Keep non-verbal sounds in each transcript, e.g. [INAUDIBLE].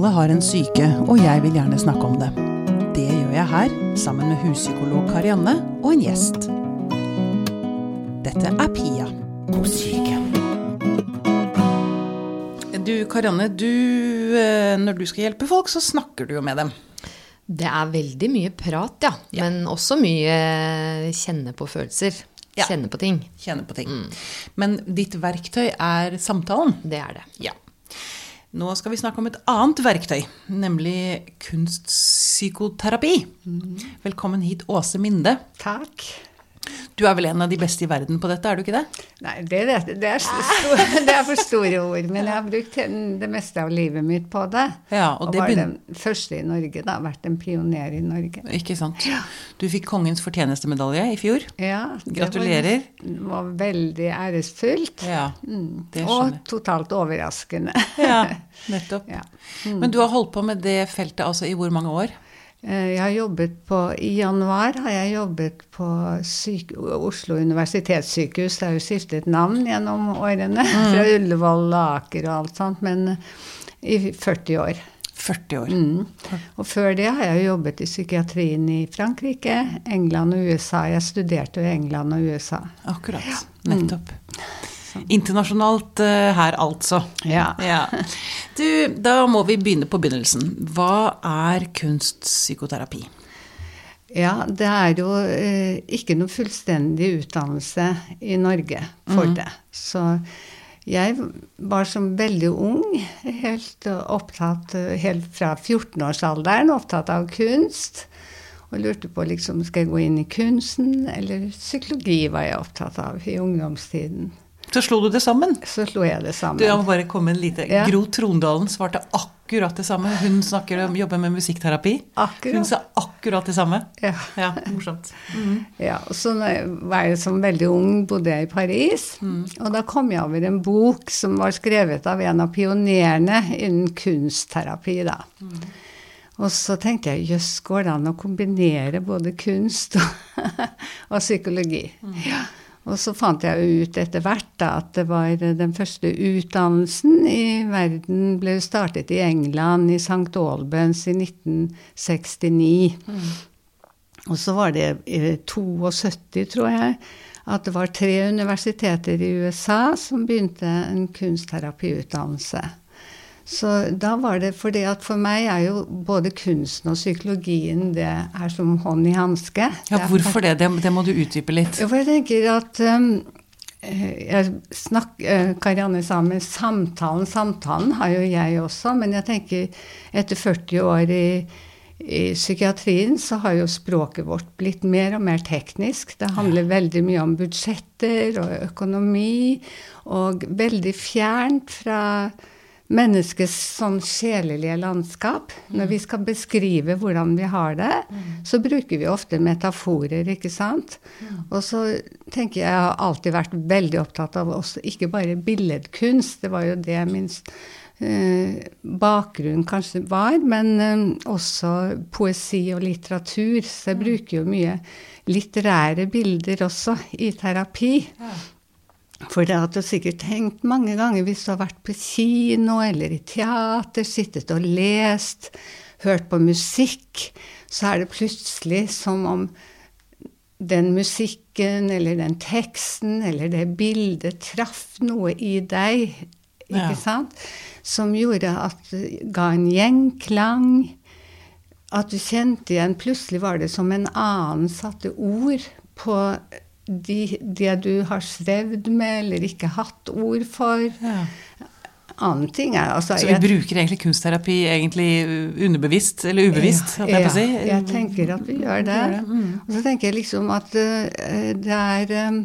Alle har en syke, og jeg vil gjerne snakke om det. Det gjør jeg her, sammen med huspsykolog Karianne og en gjest. Dette er Pia på syke. Du Karianne, du, eh, når du skal hjelpe folk, så snakker du jo med dem. Det er veldig mye prat, ja. Ja. Men også mye kjenne på følelser. Ja. Kjenne på ting. Kjenne på ting. Men ditt verktøy er samtalen. Det er det. Ja. Nå skal vi snakke om et annet verktøy, nemlig kunstpsykoterapi. Velkommen hit, Åse Minde. Takk. Du er vel en av de beste i verden på dette, er du ikke det? Nei, det, det, er, så stor, [LAUGHS] det er for store ord, men jeg har brukt det meste av livet mitt på det. Ja, og og det var begyn- den første i Norge, da. Vært en pioner i Norge. Ikke sant? Du fikk Kongens fortjenestemedalje i fjor. Ja, det Gratulerer. Var, var veldig æresfullt. Ja, det og skjønner jeg. totalt overraskende. Ja, [LAUGHS] nettopp. Ja. Men du har holdt på med det feltet altså i hvor mange år? Eh, Jeg har jobbet på, I januar har jeg jobbet på syk, Oslo universitetssykehus. Det har jo skiftet navn gjennom årene. Fra Ullevål, Aker og alt sånt. Men eh, i 40 år. 40 år. Mm. Og før det har jeg jobbet i psykiatrien i Frankrike, England og USA. Jeg studerte jo i England og USA. Akkurat. Nettopp. Internasjonalt eh, her, altså. Ja. Ja. Du, da må vi begynne på begynnelsen. Hva er kunstpsykoterapi? Ja, det er jo eh, ikke noe fullstendig utdannelse i Norge for det. Så jeg var som veldig ung, helt opptatt helt fra 14-årsalderen, opptatt av kunst. Og lurte på liksom, skal jeg gå inn i kunsten, eller psykologi var jeg opptatt av i ungdomstiden. Så slo du det sammen. Så slo jeg det sammen. Du, jeg må bare komme en lite Ja. Gro Trondalen svarte akkurat det samme. Hun snakker om jobber med musikkterapi. Akkurat. Hun sa akkurat det samme. Ja. Ja, morsomt. Ja, og så var jeg som veldig ung, bodde jeg i Paris. Og da kom jeg over en bok som var skrevet av en av pionerene innen kunstterapi. da. Og så tenkte jeg jøss, går det an å kombinere både kunst og, [LAUGHS] og psykologi? Ja. Og så fant jeg jo ut etter hvert da, at det var den første utdannelsen i verden ble startet i England, i St. Albans i 1969. Og så var det i 72, tror jeg, at det var tre universiteter i USA som begynte en kunstterapiutdannelse. Så da var det fordi at for meg er jo både kunsten og psykologien det er som hånd i hanske. Ja, hvorfor det? det? Det må du utdype litt. jo, for jeg tenker at um, eh, jeg snakk, eh, Karianne sa med samtalen. Samtalen har jo jeg også, men jeg tenker etter 40 år i, i psykiatrien så har jo språket vårt blitt mer og mer teknisk. Det handler veldig mye om budsjetter og økonomi, og veldig fjernt fra menneskets sånn sjelelige landskap. Når vi skal beskrive hvordan vi har det, så bruker vi ofte metaforer, ikke sant? Og så tenker jeg jeg har alltid vært veldig opptatt av også ikke bare billedkunst, det var jo det min eh, bakgrunn kanskje var, men eh, også poesi og litteratur. Så jeg bruker jo mye litterære bilder også i terapi. For det har du sikkert tenkt mange ganger hvis du har vært på kino eller i teater, sittet og lest, hørt på musikk, så er det plutselig som om den musikken eller den teksten eller det bildet traff noe i deg, ikke Ja. sant? Som gjorde at det ga en gjenklang. At du kjente igjen Plutselig var det som en annen satte ord på de, det du har strevd med eller ikke hatt ord for. Ja. Annen ting er altså Så vi jeg- bruker egentlig kunstterapi egentlig underbevisst, eller ubevisst, Ja, jeg si? Jeg tenker at vi gjør det. Mm. Og så tenker jeg liksom at uh, det er um,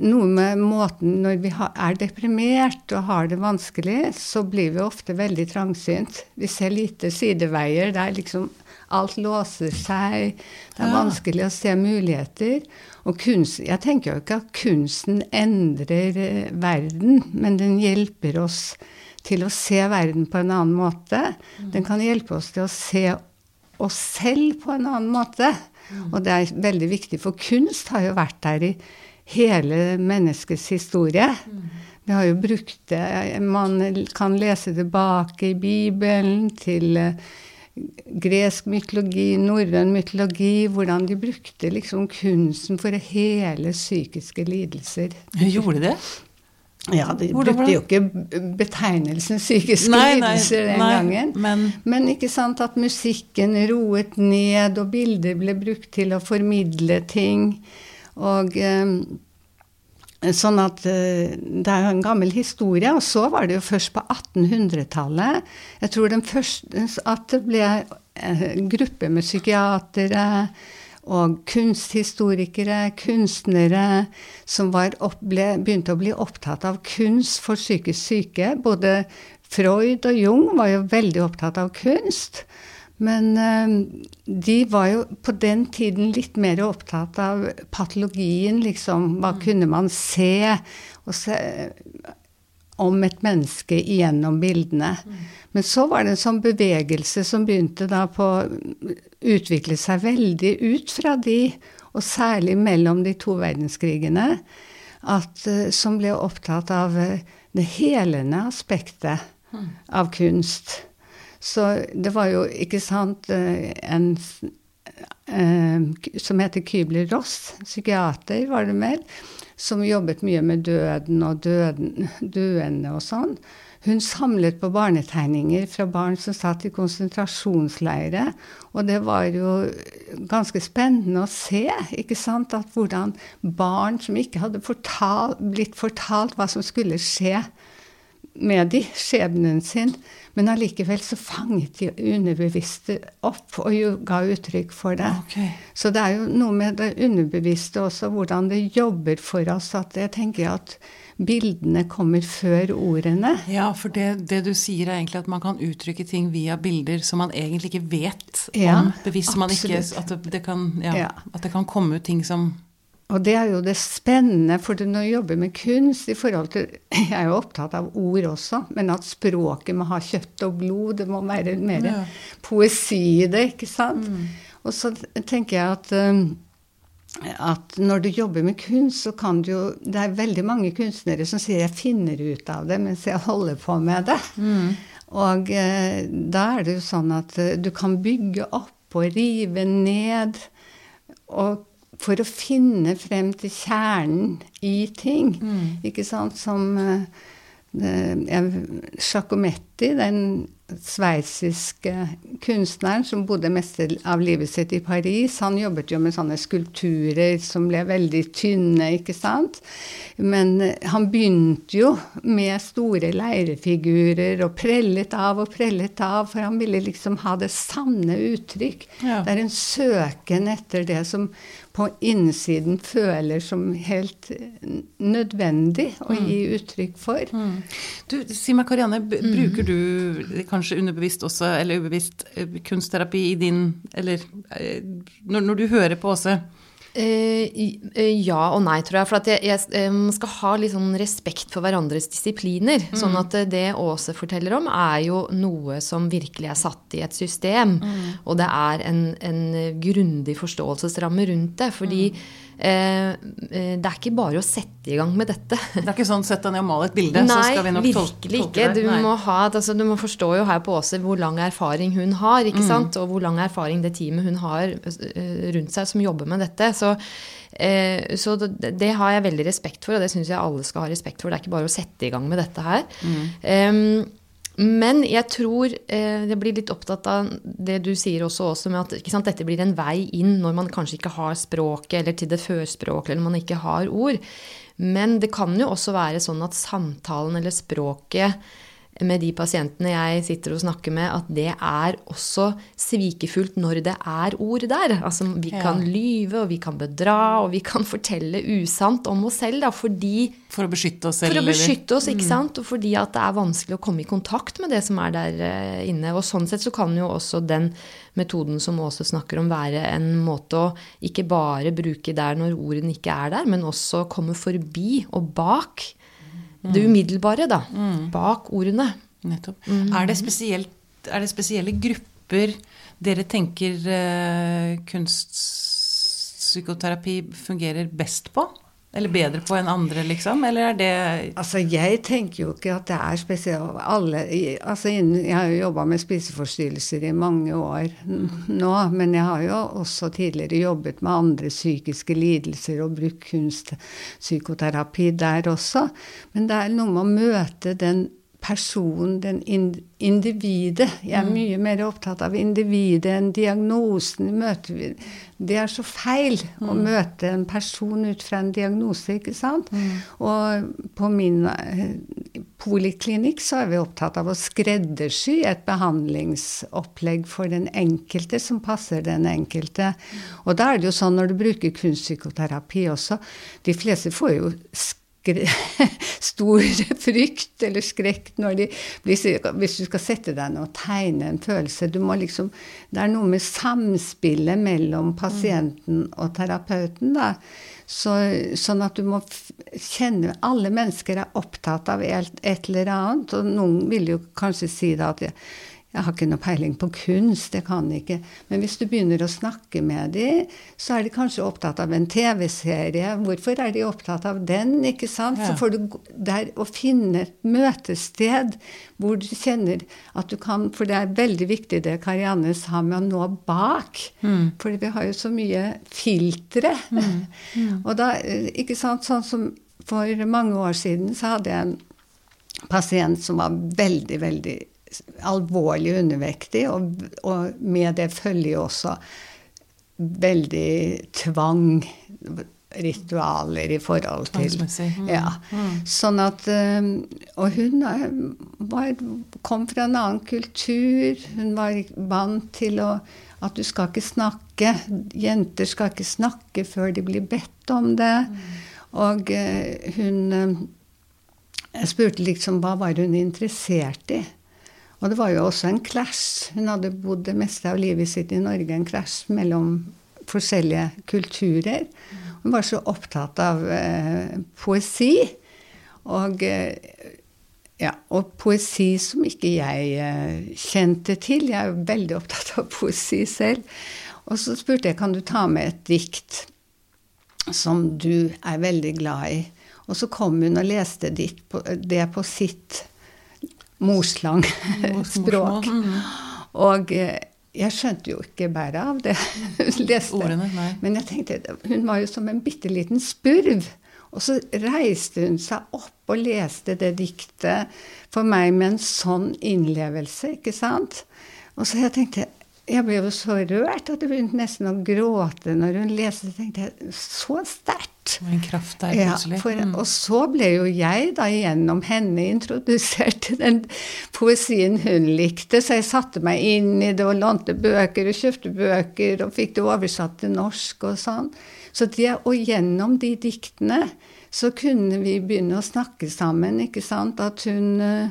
noe med måten Når vi er deprimert og har det vanskelig, så blir vi ofte veldig trangsynt. Vi ser lite sideveier. Det er liksom Alt låser seg. Det er Ja. vanskelig å se muligheter. Og kunst, jeg tenker jo ikke at kunsten endrer eh, verden, men den hjelper oss til å se verden på en annen måte. Den kan hjelpe oss til å se oss selv på en annen måte. Og det er veldig viktig, for kunst har jo vært der i hele menneskets historie. Vi har jo brukt det. Man kan lese tilbake i Bibelen til eh, gresk mytologi, norrøn mytologi, hvordan de brukte liksom kunsten for å hele psykiske lidelser. Gjorde de det? Ja, de Hvordan brukte jo ikke betegnelsen psykiske Nei, lidelser den nei, gangen. men- Men ikke sant at musikken roet ned, og bilder ble brukt til å formidle ting. Og eh, sånn at eh, det er jo en gammel historie. Og så var det jo først på 1800-tallet Jeg tror den første at det ble en gruppe med psykiatere og kunsthistorikere, kunstnere, som opp, ble, begynte å bli opptatt av kunst for psykisk syke. Både Freud og Jung var jo veldig opptatt av kunst. Men eh, de var jo på den tiden litt mer opptatt av patologien, liksom. Hva kunne man se? Se om et menneske gjennom bildene. Men så var det en sånn bevegelse som begynte da på å utvikle seg veldig ut fra de, og særlig mellom de to verdenskrigene, at, eh, som ble opptatt av eh, det helende aspektet av kunst. Så det var jo, ikke sant, eh, en eh, som heter Kybler-Ross, psykiater var det vel, som jobbet mye med døden og døden, døende og sånn. Hun samlet på barnetegninger fra barn som satt i konsentrasjonsleire. Og det var jo ganske spennende å se, ikke sant, at hvordan barn som ikke hadde fortalt, blitt fortalt hva som skulle skje med de, skjebnen sin, men allikevel så fanget de underbevisste opp og jo ga uttrykk for det. Okay. Så det er jo noe med det underbevisste også, hvordan det jobber for oss. At jeg tenker at bildene kommer før ordene. Ja, for det, det du sier er egentlig at man kan uttrykke ting via bilder som man egentlig ikke vet Ja, bevisst. Man ikke, at, det, det kan, ja, Ja. at det kan komme ut ting som Og det er jo det spennende, for når du jobber med kunst i forhold til [CLEARS THROAT] Jeg er jo opptatt av ord også, men at språket må ha kjøtt og blod. Det må være mer Ja. poesi i det, ikke sant? Og så tenker jeg at um, at når du jobber med kunst, så kan du jo Det er veldig mange kunstnere som sier 'jeg finner ut av det mens jeg holder på med det'. Og eh, da er det jo sånn at eh, du kan bygge opp og rive ned. Og for å finne frem til kjernen i ting. Ikke sant? Som Sjakometti, det- Giacometti, den sveitsiske kunstneren som bodde mest av livet sitt i Paris, han jobbet jo med sånne skulpturer som ble veldig tynne, ikke sant. Men eh, han begynte jo med store leirefigurer og prellet av og prellet av, for han ville liksom ha det sanne uttrykk. Ja. Det er en søken etter det som på innsiden føler som helt nødvendig å gi uttrykk for. Du, Si meg, Karianne, b- bruker du kanskje underbevisst også, eller ubevisst, eh, kunstterapi i din Eller eh, når, når du hører på Åse? Eh, eh, ja og nei, tror jeg. For at jeg, jeg eh, skal ha litt sånn respekt for hverandres disipliner. Sånn at eh, det Åse forteller om, er jo noe som virkelig er satt i et system. Og det er en, en grundig forståelsesramme rundt det. Fordi eh, det er ikke bare å sette i gang med dette. Det er ikke sånn 'sett deg ned og mal et bilde', så Nei, skal vi nok virkelig tolke ikke. det. Du Nei. må, ha, altså, du må forstå jo her på Åse hvor lang erfaring hun har, ikke sant? og hvor lang erfaring det teamet hun har eh, rundt seg som jobber med dette. Så, eh, så det, har jeg veldig respekt for, og det syns jeg alle skal ha respekt for. Det er ikke bare å sette i gang med dette her. Em, men jeg tror eh, jeg blir litt opptatt av det du sier også, også med at sant, dette blir en vei inn når man kanskje ikke har språket, eller til det førspråket, eller man ikke har ord. Men det kan jo også være sånn at samtalen eller språket med de pasientene jeg sitter og snakker med, at det er også svikefullt når det er ord der. Altså vi Ja. kan lyve, og vi kan bedra, og vi kan fortelle usant om oss selv, da, fordi For å beskytte oss selv? for å beskytte oss, ikke sant? Og fordi at det er vanskelig å komme i kontakt med det som er der eh, inne. Og sånn sett så kan jo også den metoden som Åse snakker om, være en måte å ikke bare bruke der når ordene ikke er der, men også komme forbi og bak det umiddelbare, da. Bak ordene. Nettopp. Mm. Er, det er det spesielle grupper dere tenker uh, kunstpsykoterapi fungerer best på? Eller bedre på enn andre, liksom? Eller er det Altså, jeg tenker jo ikke at det er spesielt alle altså, Jeg har jo jobba med spiseforstyrrelser i mange år nå, men jeg har jo også tidligere jobbet med andre psykiske lidelser og brukt kunstpsykoterapi der også. Men det er noe med å møte den personen, den individet. Jeg er mm. mye mer opptatt av individet enn diagnosen. Det er så feil å mm. møte en person ut fra en diagnose, ikke sant? Mm. Og på min eh, poliklinikk så er vi opptatt av å skreddersy et behandlingsopplegg for den enkelte som passer den enkelte. Og da er det jo sånn når du bruker kunstpsykoterapi også De fleste får jo [LAUGHS] stor frykt eller skrekk når de blir Hvis du skal sette deg ned og tegne en følelse du må liksom, Det er noe med samspillet mellom pasienten og terapeuten. da, så, Sånn at du må kjenne Alle mennesker er opptatt av et, et eller annet. Og noen vil jo kanskje si da at jeg har ikke noe peiling på kunst, jeg kan ikke. Men hvis du begynner å snakke med dem, så er de kanskje opptatt av en TV-serie. Hvorfor er de opptatt av den? ikke sant? Ja. Så får du der å finne et møtested hvor du kjenner at du kan For det er veldig viktig det Karianne sa med å nå bak. Mm. For vi har jo så mye filtre. Mm. Mm. [LAUGHS] Og da, ikke sant, sånn som for mange år siden så hadde jeg en pasient som var veldig, veldig alvorlig undervektig, og, og med det følger også veldig tvang ritualer i forhold til mm. Ja. Mm. Sånn at eh, Og hun var, kom fra en annen kultur. Hun var vant til å, at du skal ikke snakke. Jenter skal ikke snakke før de blir bedt om det. Mm. Og eh, hun eh, Jeg spurte liksom hva var hun interessert i. Og det var jo også en clash. Hun hadde bodd det meste av livet sitt i Norge, en clash mellom forskjellige kulturer. Hun var så opptatt av eh, poesi. Og, eh, ja, og poesi som ikke jeg eh, kjente til. Jeg er jo veldig opptatt av poesi selv. Og så spurte jeg kan du ta med et dikt som du er veldig glad i. Og så kom hun og leste det på sitt morslang [LAUGHS] språk. Mm. Og eh, jeg skjønte jo ikke bæret av det hun [LAUGHS] leste. Ordene, Men jeg tenkte, hun var jo som en bitte liten spurv. Og så reiste hun seg opp og leste det diktet for meg med en sånn innlevelse, ikke sant? Og så jeg tenkte jeg ble jo så rørt at jeg begynte nesten å gråte når hun leste. Tenkte jeg, Så sterkt! En kraft der plutselig. Ja, mm. Og så ble jo jeg da gjennom henne introdusert til den poesien hun likte, så jeg satte meg inn i det og lånte bøker og kjøpte bøker og fikk det oversatt til norsk og sånn. Så det, og gjennom de diktene så kunne vi begynne å snakke sammen, ikke sant. At hun Eh,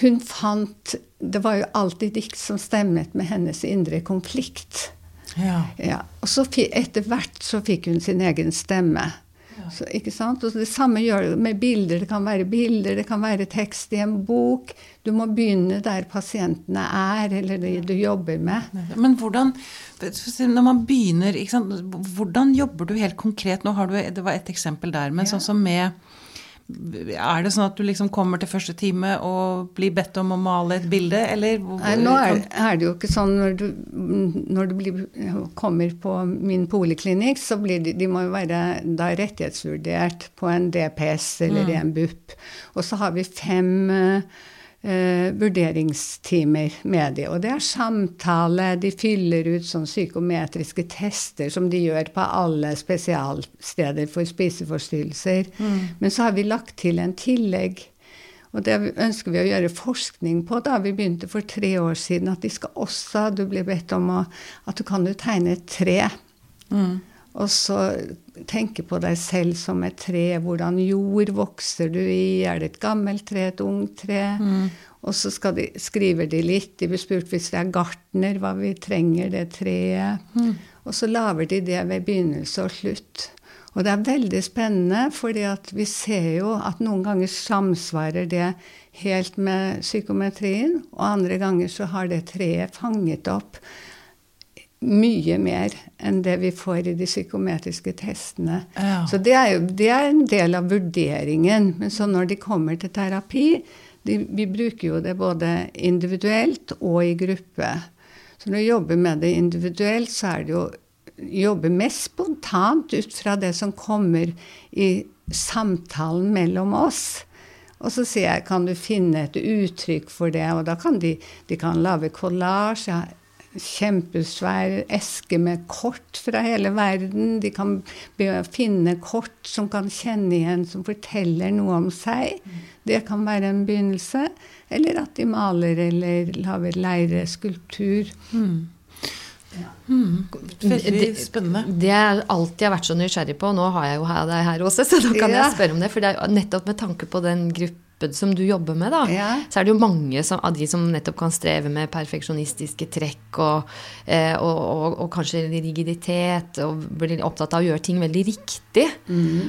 hun fant Det var jo alltid dikt som stemmet med hennes indre konflikt. Ja. ja. Og så etter hvert så fikk hun sin egen stemme. Ja. Så, ikke sant? Og det samme gjør det med bilder. Det kan være bilder, det kan være tekst i en bok. Du må begynne der pasientene er, eller det du jobber med. Men hvordan når man begynner, hvordan jobber du helt konkret? Nå har du, Det var et eksempel der, men sånn som med er det sånn at du liksom kommer til første time og blir bedt om å male et bilde, eller? Nei, nå er, er, det jo ikke sånn når du, når du blir, kommer på min poliklinikk, så blir de, de må jo være da rettighetsvurdert på en DPS eller mm. en BUP. Og så har vi fem uh, eh, vurderingstimer med de. Og det er samtale. De fyller ut sånn psykometriske tester som de gjør på alle spesialsteder for spiseforstyrrelser. Mm. Men så har vi lagt til en tillegg. Og det ønsker vi å gjøre forskning på. Da vi begynte for tre år siden at de skal også Du blir bedt om å, at du kan jo tegne et tre. Mm. Og så tenke på deg selv som et tre. Hvordan jord vokser du i? Er det et gammelt tre, et ungt tre? Mm. Og så de, skriver de litt. De blir spurt hvis det er gartner, hva vi trenger det treet. Mm. Og så lager de det ved begynnelse og slutt. Og det er veldig spennende, fordi vi ser jo at noen ganger samsvarer det helt med psykometrien, og andre ganger så har det treet fanget opp mye mer enn det vi får i de psykometriske testene. Ja. Så det er jo det er en del av vurderingen. Men så når de kommer til terapi de, Vi bruker jo det både individuelt og i gruppe. Så når vi jobber med det individuelt, så er det jo jobbe mest spontant ut fra det som kommer i samtalen mellom oss. Og så sier jeg kan du finne et uttrykk for det, og da kan de, de kan lage kollasj. Jeg kjempesvær eske med kort fra hele verden. De kan be- finne kort som kan kjenne igjen, som forteller noe om seg. Det kan være en begynnelse. Eller at de maler eller lager leireskulptur. Veldig spennende. Det jeg alltid har vært så nysgjerrig på, nå har jeg jo deg her også, så da kan Ja. jeg spørre om det. For det er nettopp med tanke på den gruppen som du jobber med, da, Ja. så er det jo mange som, av de som nettopp kan streve med perfeksjonistiske trekk og, eh, og, og, og kanskje rigiditet, og blir opptatt av å gjøre ting veldig riktig.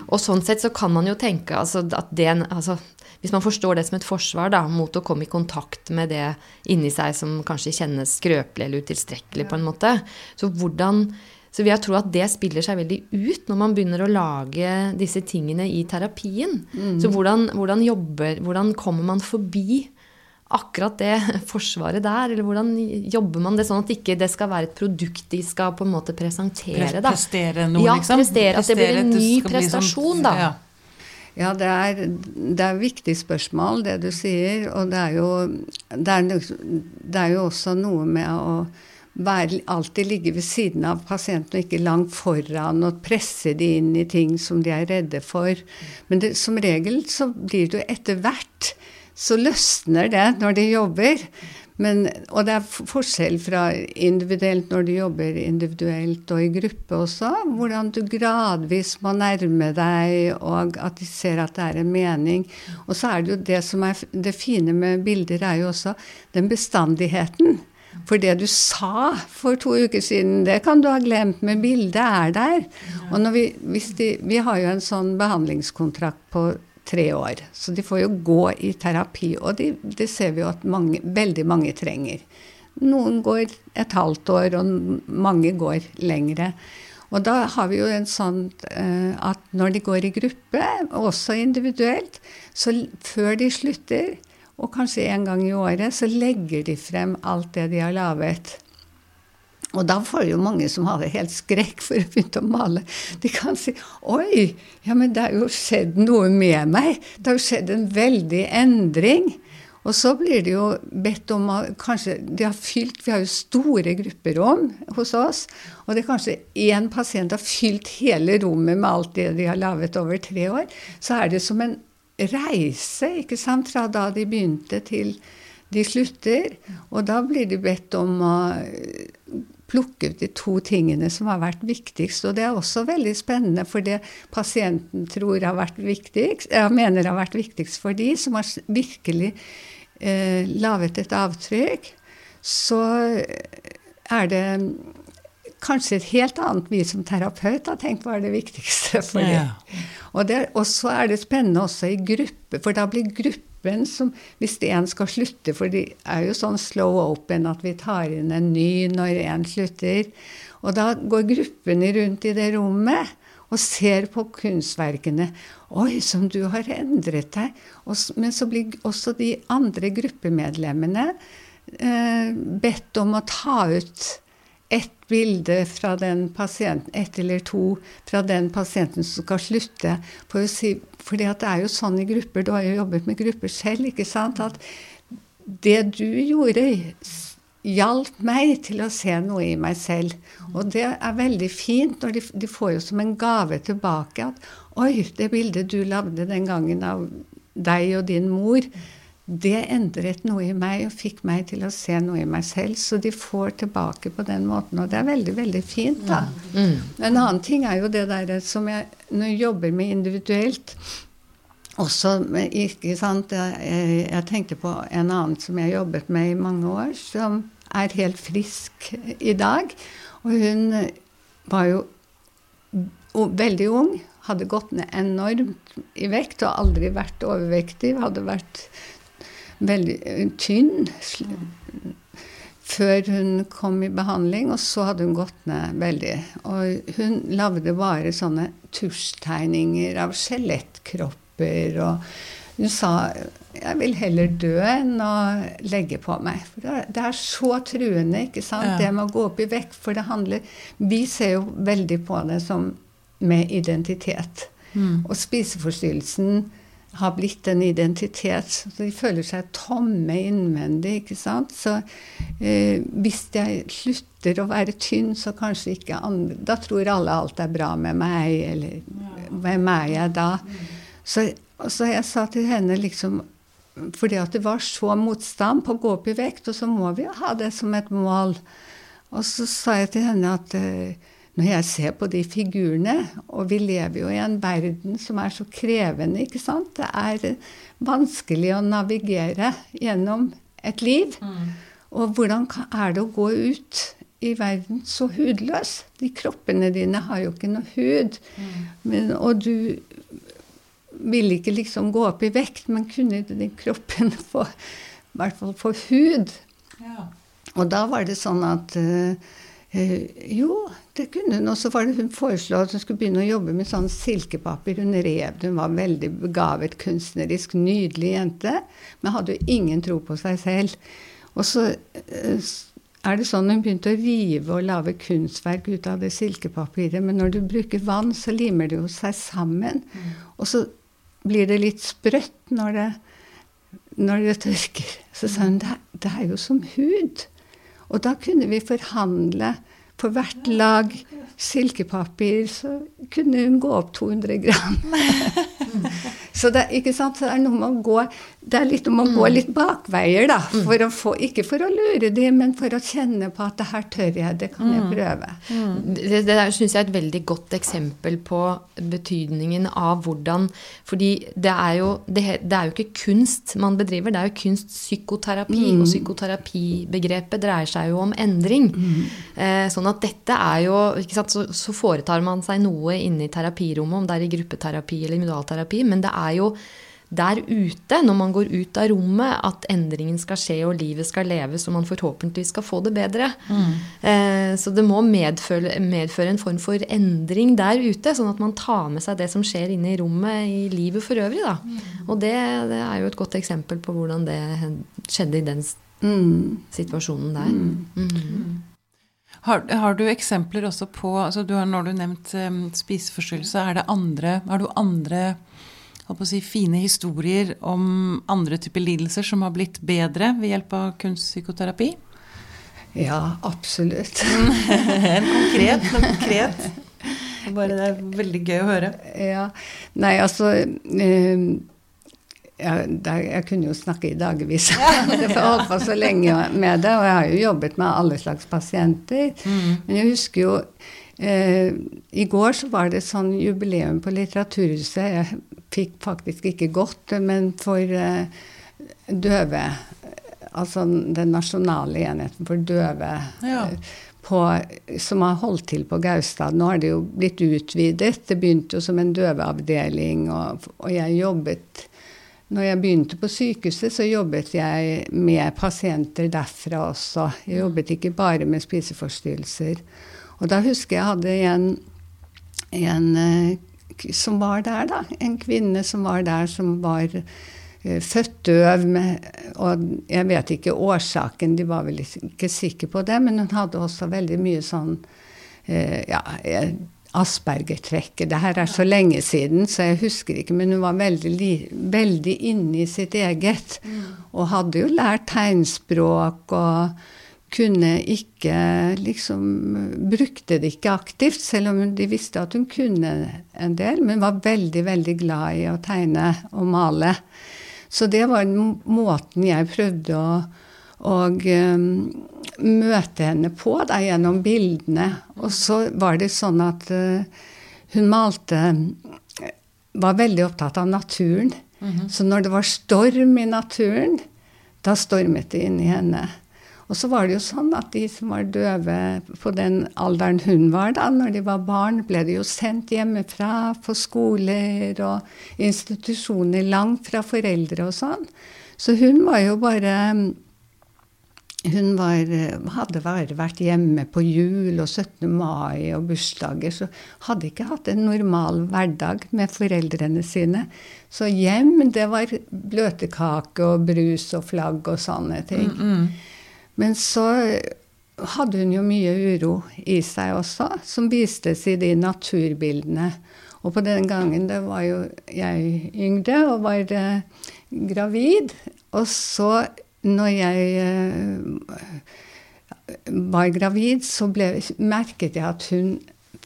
Og sånn sett så kan man jo tenke altså, at det altså, Hvis man forstår det som et forsvar da, mot å komme i kontakt med det inni seg som kanskje kjennes skrøpelig eller utilstrekkelig, på en måte, så hvordan så vil jeg tro at det spiller seg veldig ut når man begynner å lage disse tingene i terapien. Så hvordan, hvordan, jobber, hvordan kommer man forbi akkurat det [LAUGHS] forsvaret der? Eller hvordan jobber man det sånn at ikke det skal være et produkt de skal på en måte presentere? Da? Prestere noe, ja, liksom? prestere, at det blir en ny bli prestasjon, da. Ja. Ja, det er, det er viktig spørsmål, det du sier. Og det er jo, det er, det er jo også noe med å være, alltid ligge ved siden av pasienten og ikke langt foran og presse de inn i ting som de er redde for. Men det, som regel så blir det jo etter hvert så løsner det når de jobber. Men, og det er forskjell fra individuelt når du jobber individuelt og i gruppe også. Hvordan du gradvis må nærme deg, og at de ser at det er en mening. Og så er det jo det som er det fine med bilder, er jo også den bestandigheten. For det du sa for to uker siden, det kan du ha glemt, men bildet er der. Og når vi, de, vi har jo en sånn behandlingskontrakt på tre år, så de får jo gå i terapi. Og de, det ser vi jo at mange, veldig mange trenger. Noen går et halvt år, og mange går lengre. Og da har vi jo en sånn eh, at når de går i gruppe, også individuelt, så før de slutter, og kanskje en gang i året, så legger de frem alt det de har laget. Og da får jo mange som har det helt skrekk for å begynne å male. De kan si 'oi, ja, men det har jo skjedd noe med meg'. Det har jo skjedd en veldig endring. Og så blir de jo bedt om kanskje de har fylt, Vi har jo store grupperom hos oss. Og det er kanskje én pasient har fylt hele rommet med alt det de har laget over tre år. Så er det som en reise ikke sant, fra da de begynte til de slutter. Og da blir de bedt om å plukke ut de to tingene som har vært viktigst. Og det er også veldig spennende, for det pasienten tror har vært viktigst, jeg mener har vært viktigst for de som har virkelig eh, laget et avtrykk, så er det kanskje et helt annet vi som terapeut har tenkt hva er det viktigste for dem. Ja. Og og så er det spennende også i gruppe, for da blir gruppen som Hvis en skal slutte, for det er jo sånn slow open at vi tar inn en ny når en slutter. Og da går gruppene rundt i det rommet og ser på kunstverkene. Oi, som du har endret deg. Men så blir også de andre gruppemedlemmene eh, bedt om å ta ut ett bilde fra den pasienten, ett eller to fra den pasienten som skal slutte. For si, fordi det er jo sånn i grupper, du har jo jobbet med grupper selv, ikke sant, at det du gjorde hjalp meg til å se noe i meg selv. Og det er veldig fint når de, de får jo som en gave tilbake at Oi, det bildet du lagde den gangen av deg og din mor, det endret noe i meg og fikk meg til å se noe i meg selv. Så de får tilbake på den måten, og det er veldig, veldig fint, da. En annen ting er jo det der som jeg nå jobber med individuelt også ikke sant, jeg, jeg tenkte på en annen som jeg jobbet med i mange år, som er helt frisk i dag. Og hun var jo veldig ung, hadde gått ned enormt i vekt og aldri vært overvektig. Hadde vært veldig eh, tynn. før hun kom i behandling, og så hadde hun gått ned veldig. Og hun lagde bare sånne tusjtegninger av skjelettkropper. Og hun sa 'jeg vil heller dø enn å legge på meg'. For det er så truende, ikke sant, ja. det med å gå opp i vekt. For det handler Vi ser jo veldig på det som med identitet. Mm. Og spiseforstyrrelsen har blitt en identitet. Så de føler seg tomme innvendig. ikke sant? Så eh, hvis jeg slutter å være tynn, så kanskje ikke andre Da tror alle alt er bra med meg, eller hvem er jeg da? Så, så jeg sa til henne liksom Fordi at det var så motstand på å gå opp i vekt, og så må vi ha det som et mål. Og så sa jeg til henne at eh, når jeg ser på de figurene Og vi lever jo i en verden som er så krevende, ikke sant? Det er vanskelig å navigere gjennom et liv. Mm. Og hvordan er det å gå ut i verden så hudløs? De kroppene dine har jo ikke noe hud. Mm. Men, og du ville ikke liksom gå opp i vekt, men kunne den kroppen få, i hvert fall få hud? Ja. Og da var det sånn at uh, uh, Jo, det kunne hun. Og så var det hun foreslo at hun skulle begynne å jobbe med sånn silkepapir. Hun rev det. Hun var veldig begavet, kunstnerisk, nydelig jente. Men hadde jo ingen tro på seg selv. Og så eh, er det sånn hun begynte å rive og lage kunstverk ut av det silkepapiret. Men når du bruker vann, så limer det jo seg sammen. Mm. Og så blir det litt sprøtt når det, når det tørker. Så sa hun det, det er jo som hud. Og da kunne vi forhandle på hvert lag silkepapir så kunne hun gå opp 200 gram. [LAUGHS] så det, ikke sant? det er noe med å gå det er litt om å gå mm. litt bakveier, da. Mm. For få, ikke for å lure dem, men for å kjenne på at det her tør jeg, det kan jeg mm. prøve. Det, det syns jeg er et veldig godt eksempel på betydningen av hvordan Fordi det er jo, det, det er jo ikke kunst man bedriver, det er jo kunstpsykoterapi. Mm. Og psykoterapibegrepet dreier seg jo om endring. Mm. Eh, sånn at dette er jo sant, så, så, foretar man seg noe inne i terapirommet, om det er i gruppeterapi eller individualterapi, men det er jo der ute, når man går ut av rommet, at endringen skal skje og livet skal leves og man forhåpentligvis skal få det bedre. Mm. Eh, så det må medføre, medføre, en form for endring der ute, sånn at man tar med seg det som skjer inne i rommet i livet for øvrig. Da. Mm. Og det, det, er jo et godt eksempel på hvordan det skjedde i den mm. situasjonen der. Mm. Mm. Har, har, du eksempler også på altså du har, Når du har nevnt um, spiseforstyrrelse, er det andre, har du andre si, fine historier om andre typer lidelser som har blitt bedre ved hjelp av kunstpsykoterapi? Ja, absolutt. [LAUGHS] en konkret, konkret. [LAUGHS] Bare det er veldig gøy å høre. Ja. Nei, altså eh, jeg, jeg kunne jo snakke i dagevis. [LAUGHS] jeg har holdt på så lenge med det, og jeg har jo jobbet med alle slags pasienter. Mm. Men jeg husker jo eh, I går så var det sånn jubileum på Litteraturhuset. Jeg fikk faktisk ikke gått, men for eh, døve Altså den nasjonale enheten for døve ja. uh, på, som har holdt til på Gaustad. Nå har det jo blitt utvidet. Det begynte jo som en døveavdeling, og, og jeg jobbet når jeg begynte på sykehuset, så jobbet jeg med pasienter derfra også. Jeg jobbet ikke bare med spiseforstyrrelser. Og da husker jeg hadde en, en eh, som var der, da. En kvinne som var der, som var uh, født døv. Med, og jeg vet ikke årsaken, de var vel ikke sikre på det, men hun hadde også veldig mye sånn uh, ja, eh, Asperger-trekket. Det her er så lenge siden, så jeg husker ikke, men hun var veldig, veldig inne i sitt eget. Mm. Og hadde jo lært tegnspråk og kunne ikke liksom Brukte det ikke aktivt, selv om de visste at hun kunne en del, men var veldig, veldig glad i å tegne og male. Så det var måten jeg prøvde å, å um, møte henne på, da, gjennom bildene. Og så var det sånn at uh, hun malte Var veldig opptatt av naturen. Mm -hmm. Så når det var storm i naturen, da stormet det inni henne. Og så var det jo sånn at de som var døve på den alderen hun var da, når de var barn, ble de jo sendt hjemmefra på skoler og institusjoner, langt fra foreldre og sånn. Så hun var jo bare hun var, hadde bare vært hjemme på jul og 17. mai og bursdager, så hadde ikke hatt en normal hverdag med foreldrene sine. Så hjem, det var bløtkake og brus og flagg og sånne ting. Mm, mm. Men så hadde hun jo mye uro i seg også, som vistes i de naturbildene. Og på den gangen det var jo jeg yngre og var eh, gravid. Og så når jeg eh, var gravid, så ble, merket jeg at hun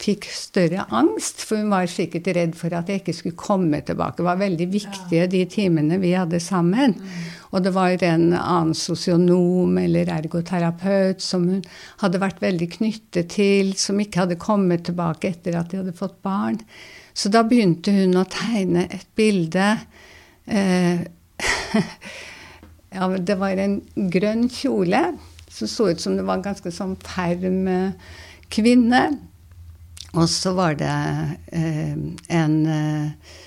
fikk større angst, for hun var sikkert redd for at jeg ikke skulle komme tilbake. Det var veldig viktige, de timene vi hadde sammen. Og det var en annen sosionom eller ergoterapeut som hun hadde vært veldig knyttet til, som ikke hadde kommet tilbake etter at de hadde fått barn. Så da begynte hun å tegne et bilde. Eh, [LAUGHS] ja, det var en grønn kjole som så ut som det var en ganske sånn ferm eh, kvinne. Og så var det eh, en eh,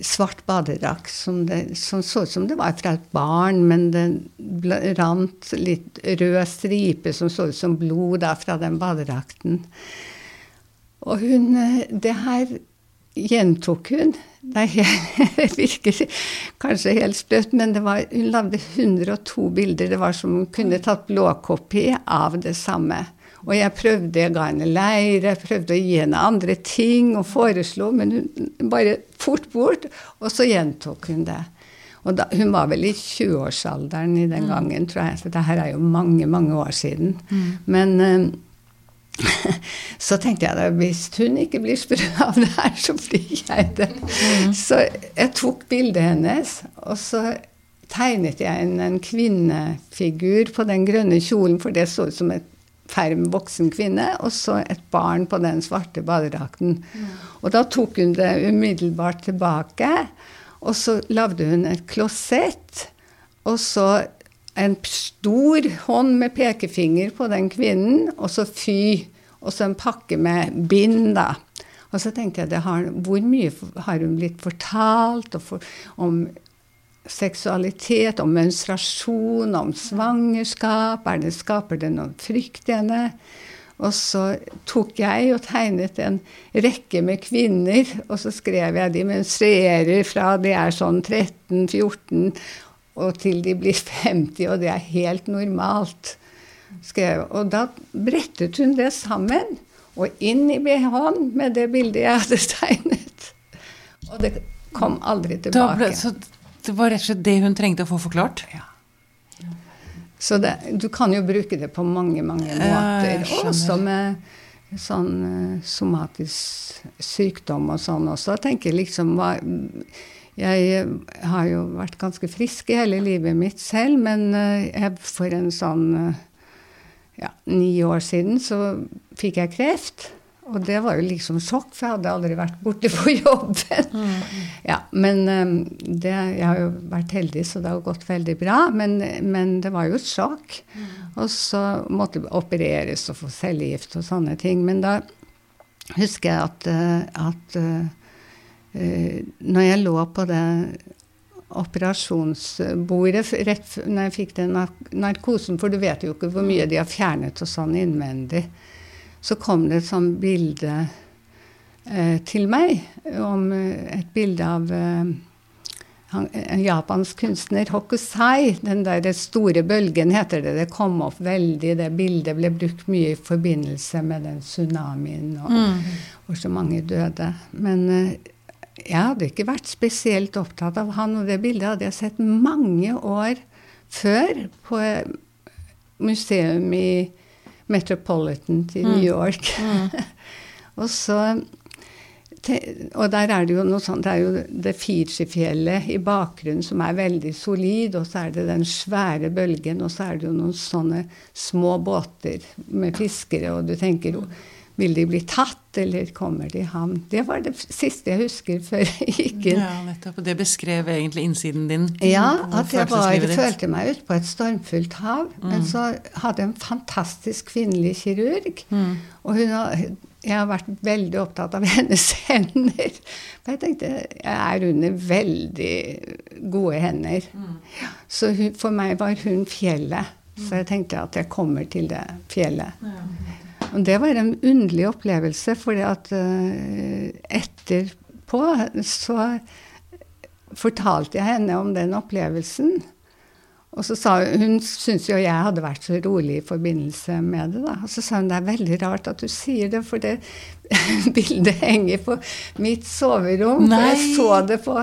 svart badedrakt som, som, så ut som det var fra et barn, men det rant litt rød stripe som så ut som blod da, fra den badedrakten. Og hun eh, Det her gjentok hun. Det [LAUGHS] virker kanskje helt sprøtt, men var, hun lagde 102 bilder. Det var som hun kunne tatt blåkopi av det samme. Og jeg prøvde, jeg ga henne leir, jeg prøvde å gi henne andre ting og foreslo, men hun bare fort bort. Og så gjentok hun det. Og da, hun var vel i 20-årsalderen i den mm. gangen, tror jeg. For det her er jo mange, mange år siden. Mm. Men um, [LAUGHS] så tenkte jeg da hvis hun ikke blir sprø [LAUGHS] av det her, så blir jeg det. Mm. Så jeg tok bildet hennes, og så tegnet jeg en, en kvinnefigur på den grønne kjolen, for det så ut som et ferm voksen kvinne, og så et barn på den svarte badedrakten. Mm. Og da tok hun det umiddelbart tilbake, og så lagde hun et klosett, og så en stor hånd med pekefinger på den kvinnen, og så fy. Og så en pakke med bind, da. Og så tenkte jeg har, hvor mye har hun blitt fortalt for, om seksualitet, om menstruasjon, om svangerskap? Er det, skaper det noen frykt i henne? Og så tok jeg og tegnet en rekke med kvinner, og så skrev jeg de menstruerer fra de er sånn 13-14 og til de blir 50, og det er helt normalt. Skrev. Og da brettet hun det sammen og inn i BH-en med det bildet jeg hadde [LAUGHS] tegnet. Og det kom aldri tilbake. Da Ble, så det var rett og slett det hun trengte å få forklart? Ja. Så det, du kan jo bruke det på mange, mange måter. Også med sånn uh, somatisk sykdom og sånn også. Jeg tenker liksom hva jeg har jo vært ganske frisk i hele livet mitt selv, men jeg, for en sånn eh, ja, ni år siden så fikk jeg kreft. Og det var jo liksom sjokk, for jeg hadde aldri vært borte på [LAUGHS] jobben. Mm. Ja, men eh, det, jeg har jo vært heldig, så det har gått veldig bra. Men, men det var jo et sjokk. Mm. Og så måtte opereres og få cellegift og sånne ting. Men da husker jeg at, at Eh, når jeg lå på det operasjonsbordet rett når jeg fikk den narkosen, for du vet jo ikke hvor mye de har fjernet og sånn innvendig, så kom det et sånt bilde eh, til meg om eh, et bilde av eh, en japansk kunstner, Hokusai. Den der store bølgen heter det. Det kom opp veldig. Det bildet ble brukt mye i forbindelse med den tsunamien og mm. hvor så mange døde. Men eh, jeg hadde ikke vært spesielt opptatt av han, og det bildet hadde jeg sett mange år før på museum i Metropolitan i New mm. York. Mm. [LAUGHS] og så og der er det jo noe sånt, det er jo det Fiji-fjellet i bakgrunnen som er veldig solid, og så er det den svære bølgen, og så er det jo noen sånne små båter med fiskere, og du tenker jo vil de bli tatt, eller kommer de i havn? Det var det siste jeg husker før jeg gikk inn. Ja, nettopp. Det beskrev egentlig innsiden din? Ja, at jeg var, følte meg ute på et stormfullt hav. Mm. Men så hadde jeg en fantastisk kvinnelig kirurg. Mm. Og hun jeg har vært veldig opptatt av [LAUGHS] hennes hender. For jeg tenkte jeg er under veldig gode hender. Mm. Så hun, for meg var hun fjellet Så jeg tenkte at jeg kommer til det fjellet. Og det var en underlig opplevelse, for at uh, etterpå så fortalte jeg henne om den opplevelsen. Og så sa hun Hun syntes jo jeg hadde vært så rolig i forbindelse med det. da. Og så sa hun det er veldig rart at du sier det, for det [LAUGHS] bildet henger på mitt soverom. Nei. For jeg så det på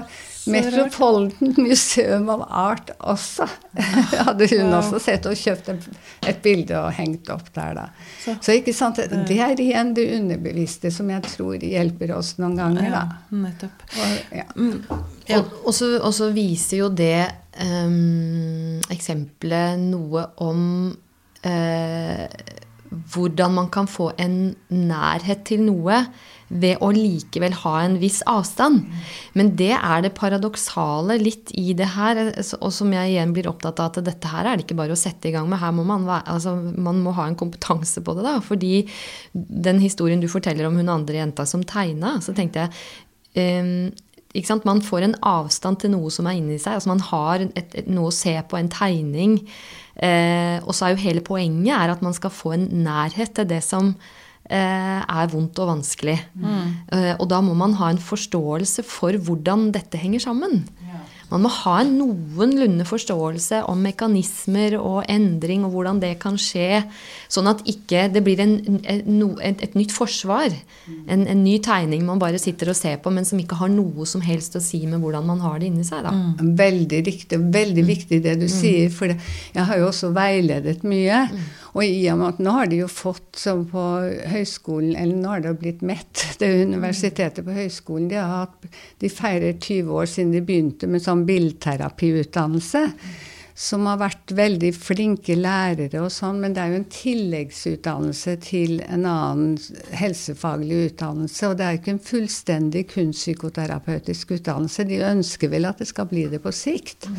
Metropolitan Museum of Art også. [LAUGHS] hadde hun ja. også sett og kjøpt et, et bilde og hengt opp der, da. Så- Så ikke sant, det er igjen det underbevisste som jeg tror hjelper oss noen ganger, da. Ja, nettopp. Og, ja. Ja. Og, og, så, viser jo det um, eksempelet noe om eh, hvordan man kan få en nærhet til noe ved å likevel ha en viss avstand. Men det er det paradoksale litt i det her, og som jeg igjen blir opptatt av at dette her er det ikke bare å sette i gang med. Her må man, være, altså, man må ha en kompetanse på det. da, fordi den historien du forteller om hun andre jenta som tegna, så tenkte jeg um? Man får en avstand til noe som er inni seg. altså Man har et, et, noe å se på, en tegning. Eh, og så er jo hele poenget er at man skal få en nærhet til det som eh, er vondt og vanskelig. Eh, og da må man ha en forståelse for hvordan dette henger sammen. Man må ha en noenlunde forståelse om mekanismer og endring og hvordan det kan skje, sånn at ikke det blir en, et, et nytt forsvar. En, en ny tegning man bare sitter og ser på, men som ikke har noe som helst å si med hvordan man har det inni seg. Da. Veldig riktig. Veldig viktig det du sier. For jeg har jo også veiledet mye. Og i og med at nå har de jo fått som på høyskolen, eller nå har det blitt MET, [LAUGHS] det er universitetet på høyskolen, de, har hatt, de feirer 20 år siden de begynte med sånn bildterapiutdannelse. Som har vært veldig flinke lærere og sånn, men det er jo en tilleggsutdannelse til en annen helsefaglig utdannelse. Og det er ikke en fullstendig kunstpsykoterapeutisk utdannelse. De ønsker vel at det skal bli det på sikt.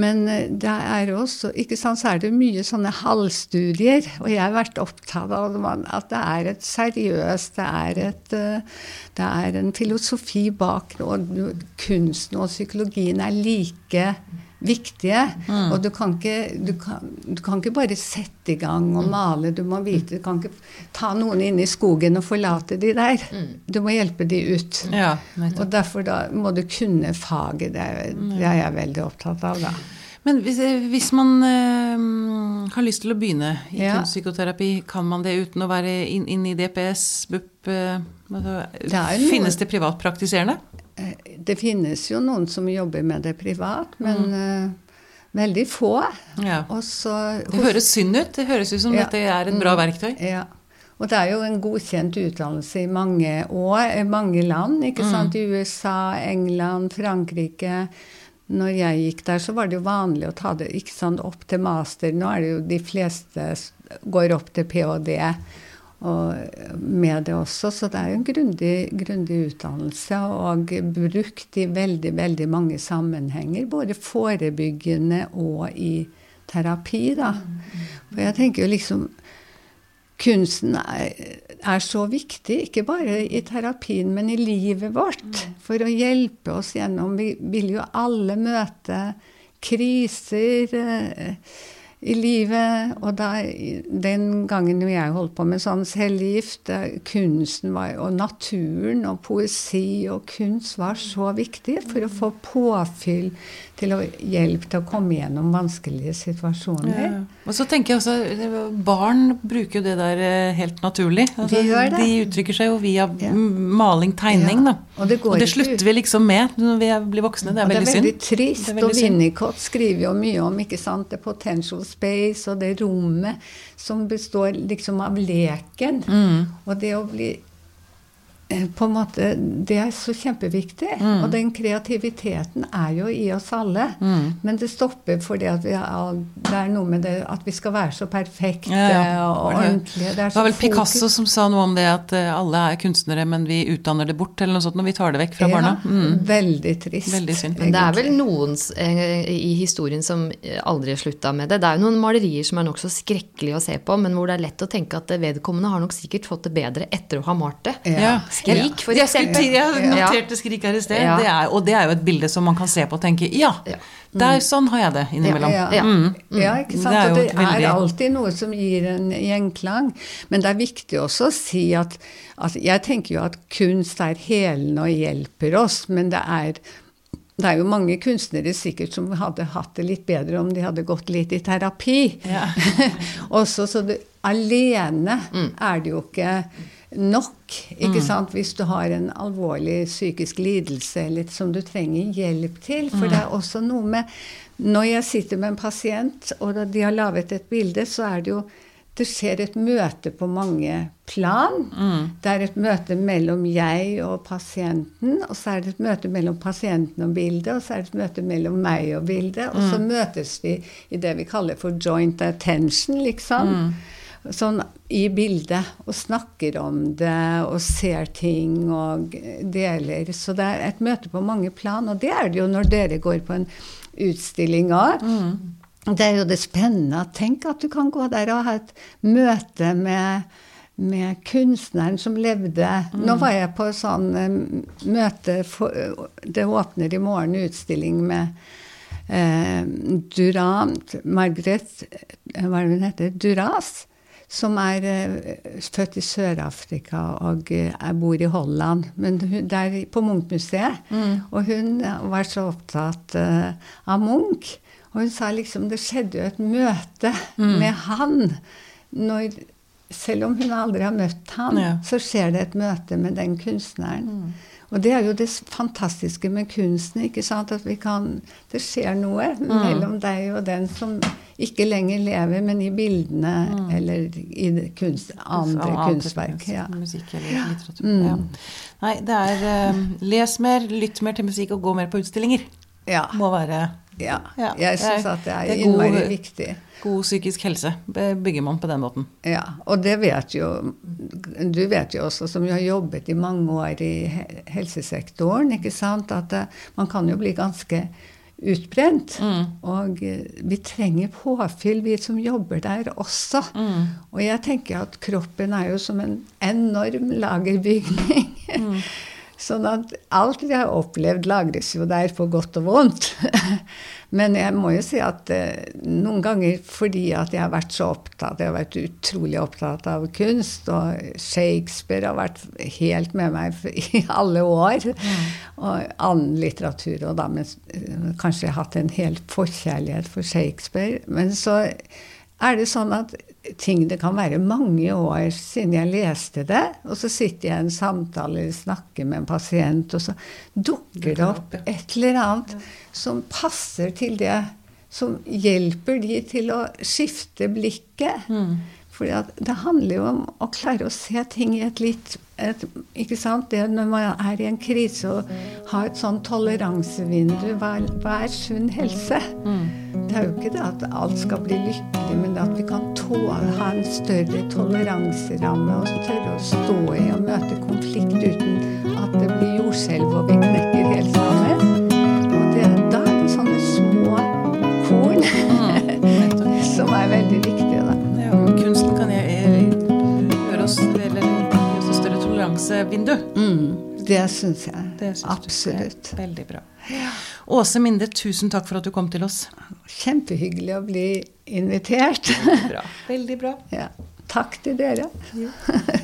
Men eh, det er også, ikke sant, så er det mye sånne halvstudier. Og jeg har vært opptatt av at det er et seriøst Det er, et, eh, det er en filosofi bak og kunsten og psykologien er like viktige. Og du kan, ikke, du, kan, du kan ikke bare sette i gang og male. Du må vite, du kan ikke ta noen inn i skogen og forlate de der. Du må hjelpe de ut. Ja. Og derfor da må du kunne faget. Det er, det er jeg veldig opptatt av, da. Men hvis, hvis man øh, har lyst til å begynne i Ja. kunstpsykoterapi, kan man det uten å være inne inn i DPS, BUP Øh, altså, Det noe- Finnes det privatpraktiserende? Eh, Det finnes jo noen som jobber med det privat, men mm. veldig få. Ja. Også, Det høres synd ut. Det høres ut som Ja. dette er et bra Mm. verktøy. Ja. Og det er jo en godkjent utdannelse i mange år, i mange land. ikke Mm. sant? I USA, England, Frankrike. Når jeg gikk der, så var det jo vanlig å ta det ikke sant, opp til master. Nå er det jo de fleste går opp til ph.d. Og med det også, så det er jo en grundig, utdannelse og brukt i veldig, veldig mange sammenhenger. Både forebyggende og i terapi, da. For jeg tenker jo liksom kunsten er, er så viktig, ikke bare i terapien, men i livet vårt. For å hjelpe oss gjennom Vi vil jo alle møte kriser eh, i livet. Og da, den gangen jo jeg holdt på med sånn cellegift, kunsten var, og naturen og poesi og kunst var så viktig for å få påfyll til å hjelpe til å komme gjennom vanskelige situasjoner. Ja. Og så tenker jeg også, Barn bruker jo det der eh, helt naturlig. Altså, De gjør det. De uttrykker seg jo via Ja. maling, tegning. Ja. Og det går det slutter vi liksom med når vi blir voksne. Det er veldig det er synd. veldig trist. Det er veldig trist. og synd. Winnicott skriver jo mye om ikke sant, det potential space og det rommet som består liksom av leken. Mm. Og det å bli på en måte, Det er så kjempeviktig. Mm. Og den kreativiteten er jo i oss alle. Mm. Men det stopper fordi at vi har, det er noe med det at vi skal være så perfekte Ja, ja. og ordentlige. Det er Det var så vel fokus- Picasso som sa noe om det at eh, alle er kunstnere, men vi utdanner det bort, eller noe sånt, når vi tar det vekk fra barna. Mm. Veldig trist. Veldig synd. Men det er vel noen eh, i historien som eh, aldri slutta med det. Det er jo noen malerier som er nokså skrekkelige å se på, men hvor det er lett å tenke at vedkommende har nok sikkert fått det bedre etter å ha malt det. Ja, Ja, Skrik, for eksempel. jeg noterte 'skrik' her i sted. Ja. Det er, og det er jo et bilde som man kan se på og tenke ja, Ja. der, sånn har jeg det innimellom. Ja, Ja. Mm. ja, ikke sant? Det er og det veldig- er alltid noe som gir en gjenklang. Men det er viktig også å si at altså, Jeg tenker jo at kunst er helende og hjelper oss, men det er det er jo mange kunstnere sikkert som hadde hatt det litt bedre om de hadde gått litt i terapi. Ja. [LAUGHS] Også, så det, alene Mm. er det jo ikke nok. ikke sant? Hvis du har en alvorlig psykisk lidelse eller som du trenger hjelp til. For det er også noe med Når jeg sitter med en pasient, og de har laget et bilde, så er det jo du ser et møte på mange plan. Det er et møte mellom jeg og pasienten, og så er det et møte mellom pasienten og bildet, og så er det et møte mellom meg og bildet, og så møtes vi i det vi kaller for joint attention, liksom. Sånn i bildet, og snakker om det, og ser ting og deler. Så det er et møte på mange plan, og det er det jo når dere går på en utstilling òg. Det er jo det spennende. Tenk at du kan gå der og ha et møte med, med kunstneren som levde Nå var jeg på sånn eh, møte for, Det åpner i morgen utstilling med eh, Durant Margaret eh, Hva er det hun heter? Duras. Som er eh, født i Sør-Afrika og eh, bor i Holland. Men hun, der på Munch-museet. Og hun var så opptatt eh, av Munch. Og hun sa liksom det skjedde jo et møte med han. Når, selv om hun aldri har møtt han, Ja. så skjer det et møte med den kunstneren. Og det er jo det fantastiske med kunsten. ikke sant? At vi kan, Det skjer noe mellom deg og den som ikke lenger lever, men i bildene eller i kunst, andre Av kunstverk. kunst, Ja. Musikk eller litteratur. Ja. Nei, det er uh, les mer, lytt mer til musikk og gå mer på utstillinger. Ja. Må være ja. Ja, Jeg syns at det er, det er god- innmari viktig. god psykisk helse. Bygger man på den måten. Ja, og det vet jo Du vet jo også, som jo har jobbet i mange år i helsesektoren, ikke sant, at uh, man kan jo bli ganske utbrent. Og eh, vi trenger påfyll, vi som jobber der også. Og jeg tenker at kroppen er jo som en enorm lagerbygning. [LAUGHS] Sånn at alt vi har opplevd, lagres jo der på godt og vondt. [LAUGHS] Men jeg må jo si at eh, noen ganger fordi at jeg har vært så opptatt Jeg har vært utrolig opptatt av kunst, og Shakespeare har vært helt med meg [LAUGHS] i alle år. Og annen litteratur, og da men, kanskje jeg har hatt en hel forkjærlighet for Shakespeare. Men så er det sånn at ting Det kan være mange år siden jeg leste det, og så sitter jeg i en samtale eller snakker med en pasient, og så dukker det opp et eller annet som passer til det, som hjelper de til å skifte blikket. For det handler jo om å klare å se ting i et litt et, ikke sant? Det Når man er i en krise, og ha et sånn toleransevindu. Hva, hva er sunn helse? Det er jo ikke det at alt skal bli lykkelig, men det at vi kan tåle, ha en større toleranseramme og tørre å stå i og møte konflikt uten at det blir jordskjelv og vi knekker helt sammen. Og det, da er det sånne små korn [LAUGHS] som er veldig viktige. Et Mm. Det syns jeg. Det synes Absolutt. veldig bra. Åse Minde, tusen takk for at du kom til oss. Kjempehyggelig å bli invitert. Bra. [LAUGHS] Veldig bra. Ja. Takk til dere. [LAUGHS]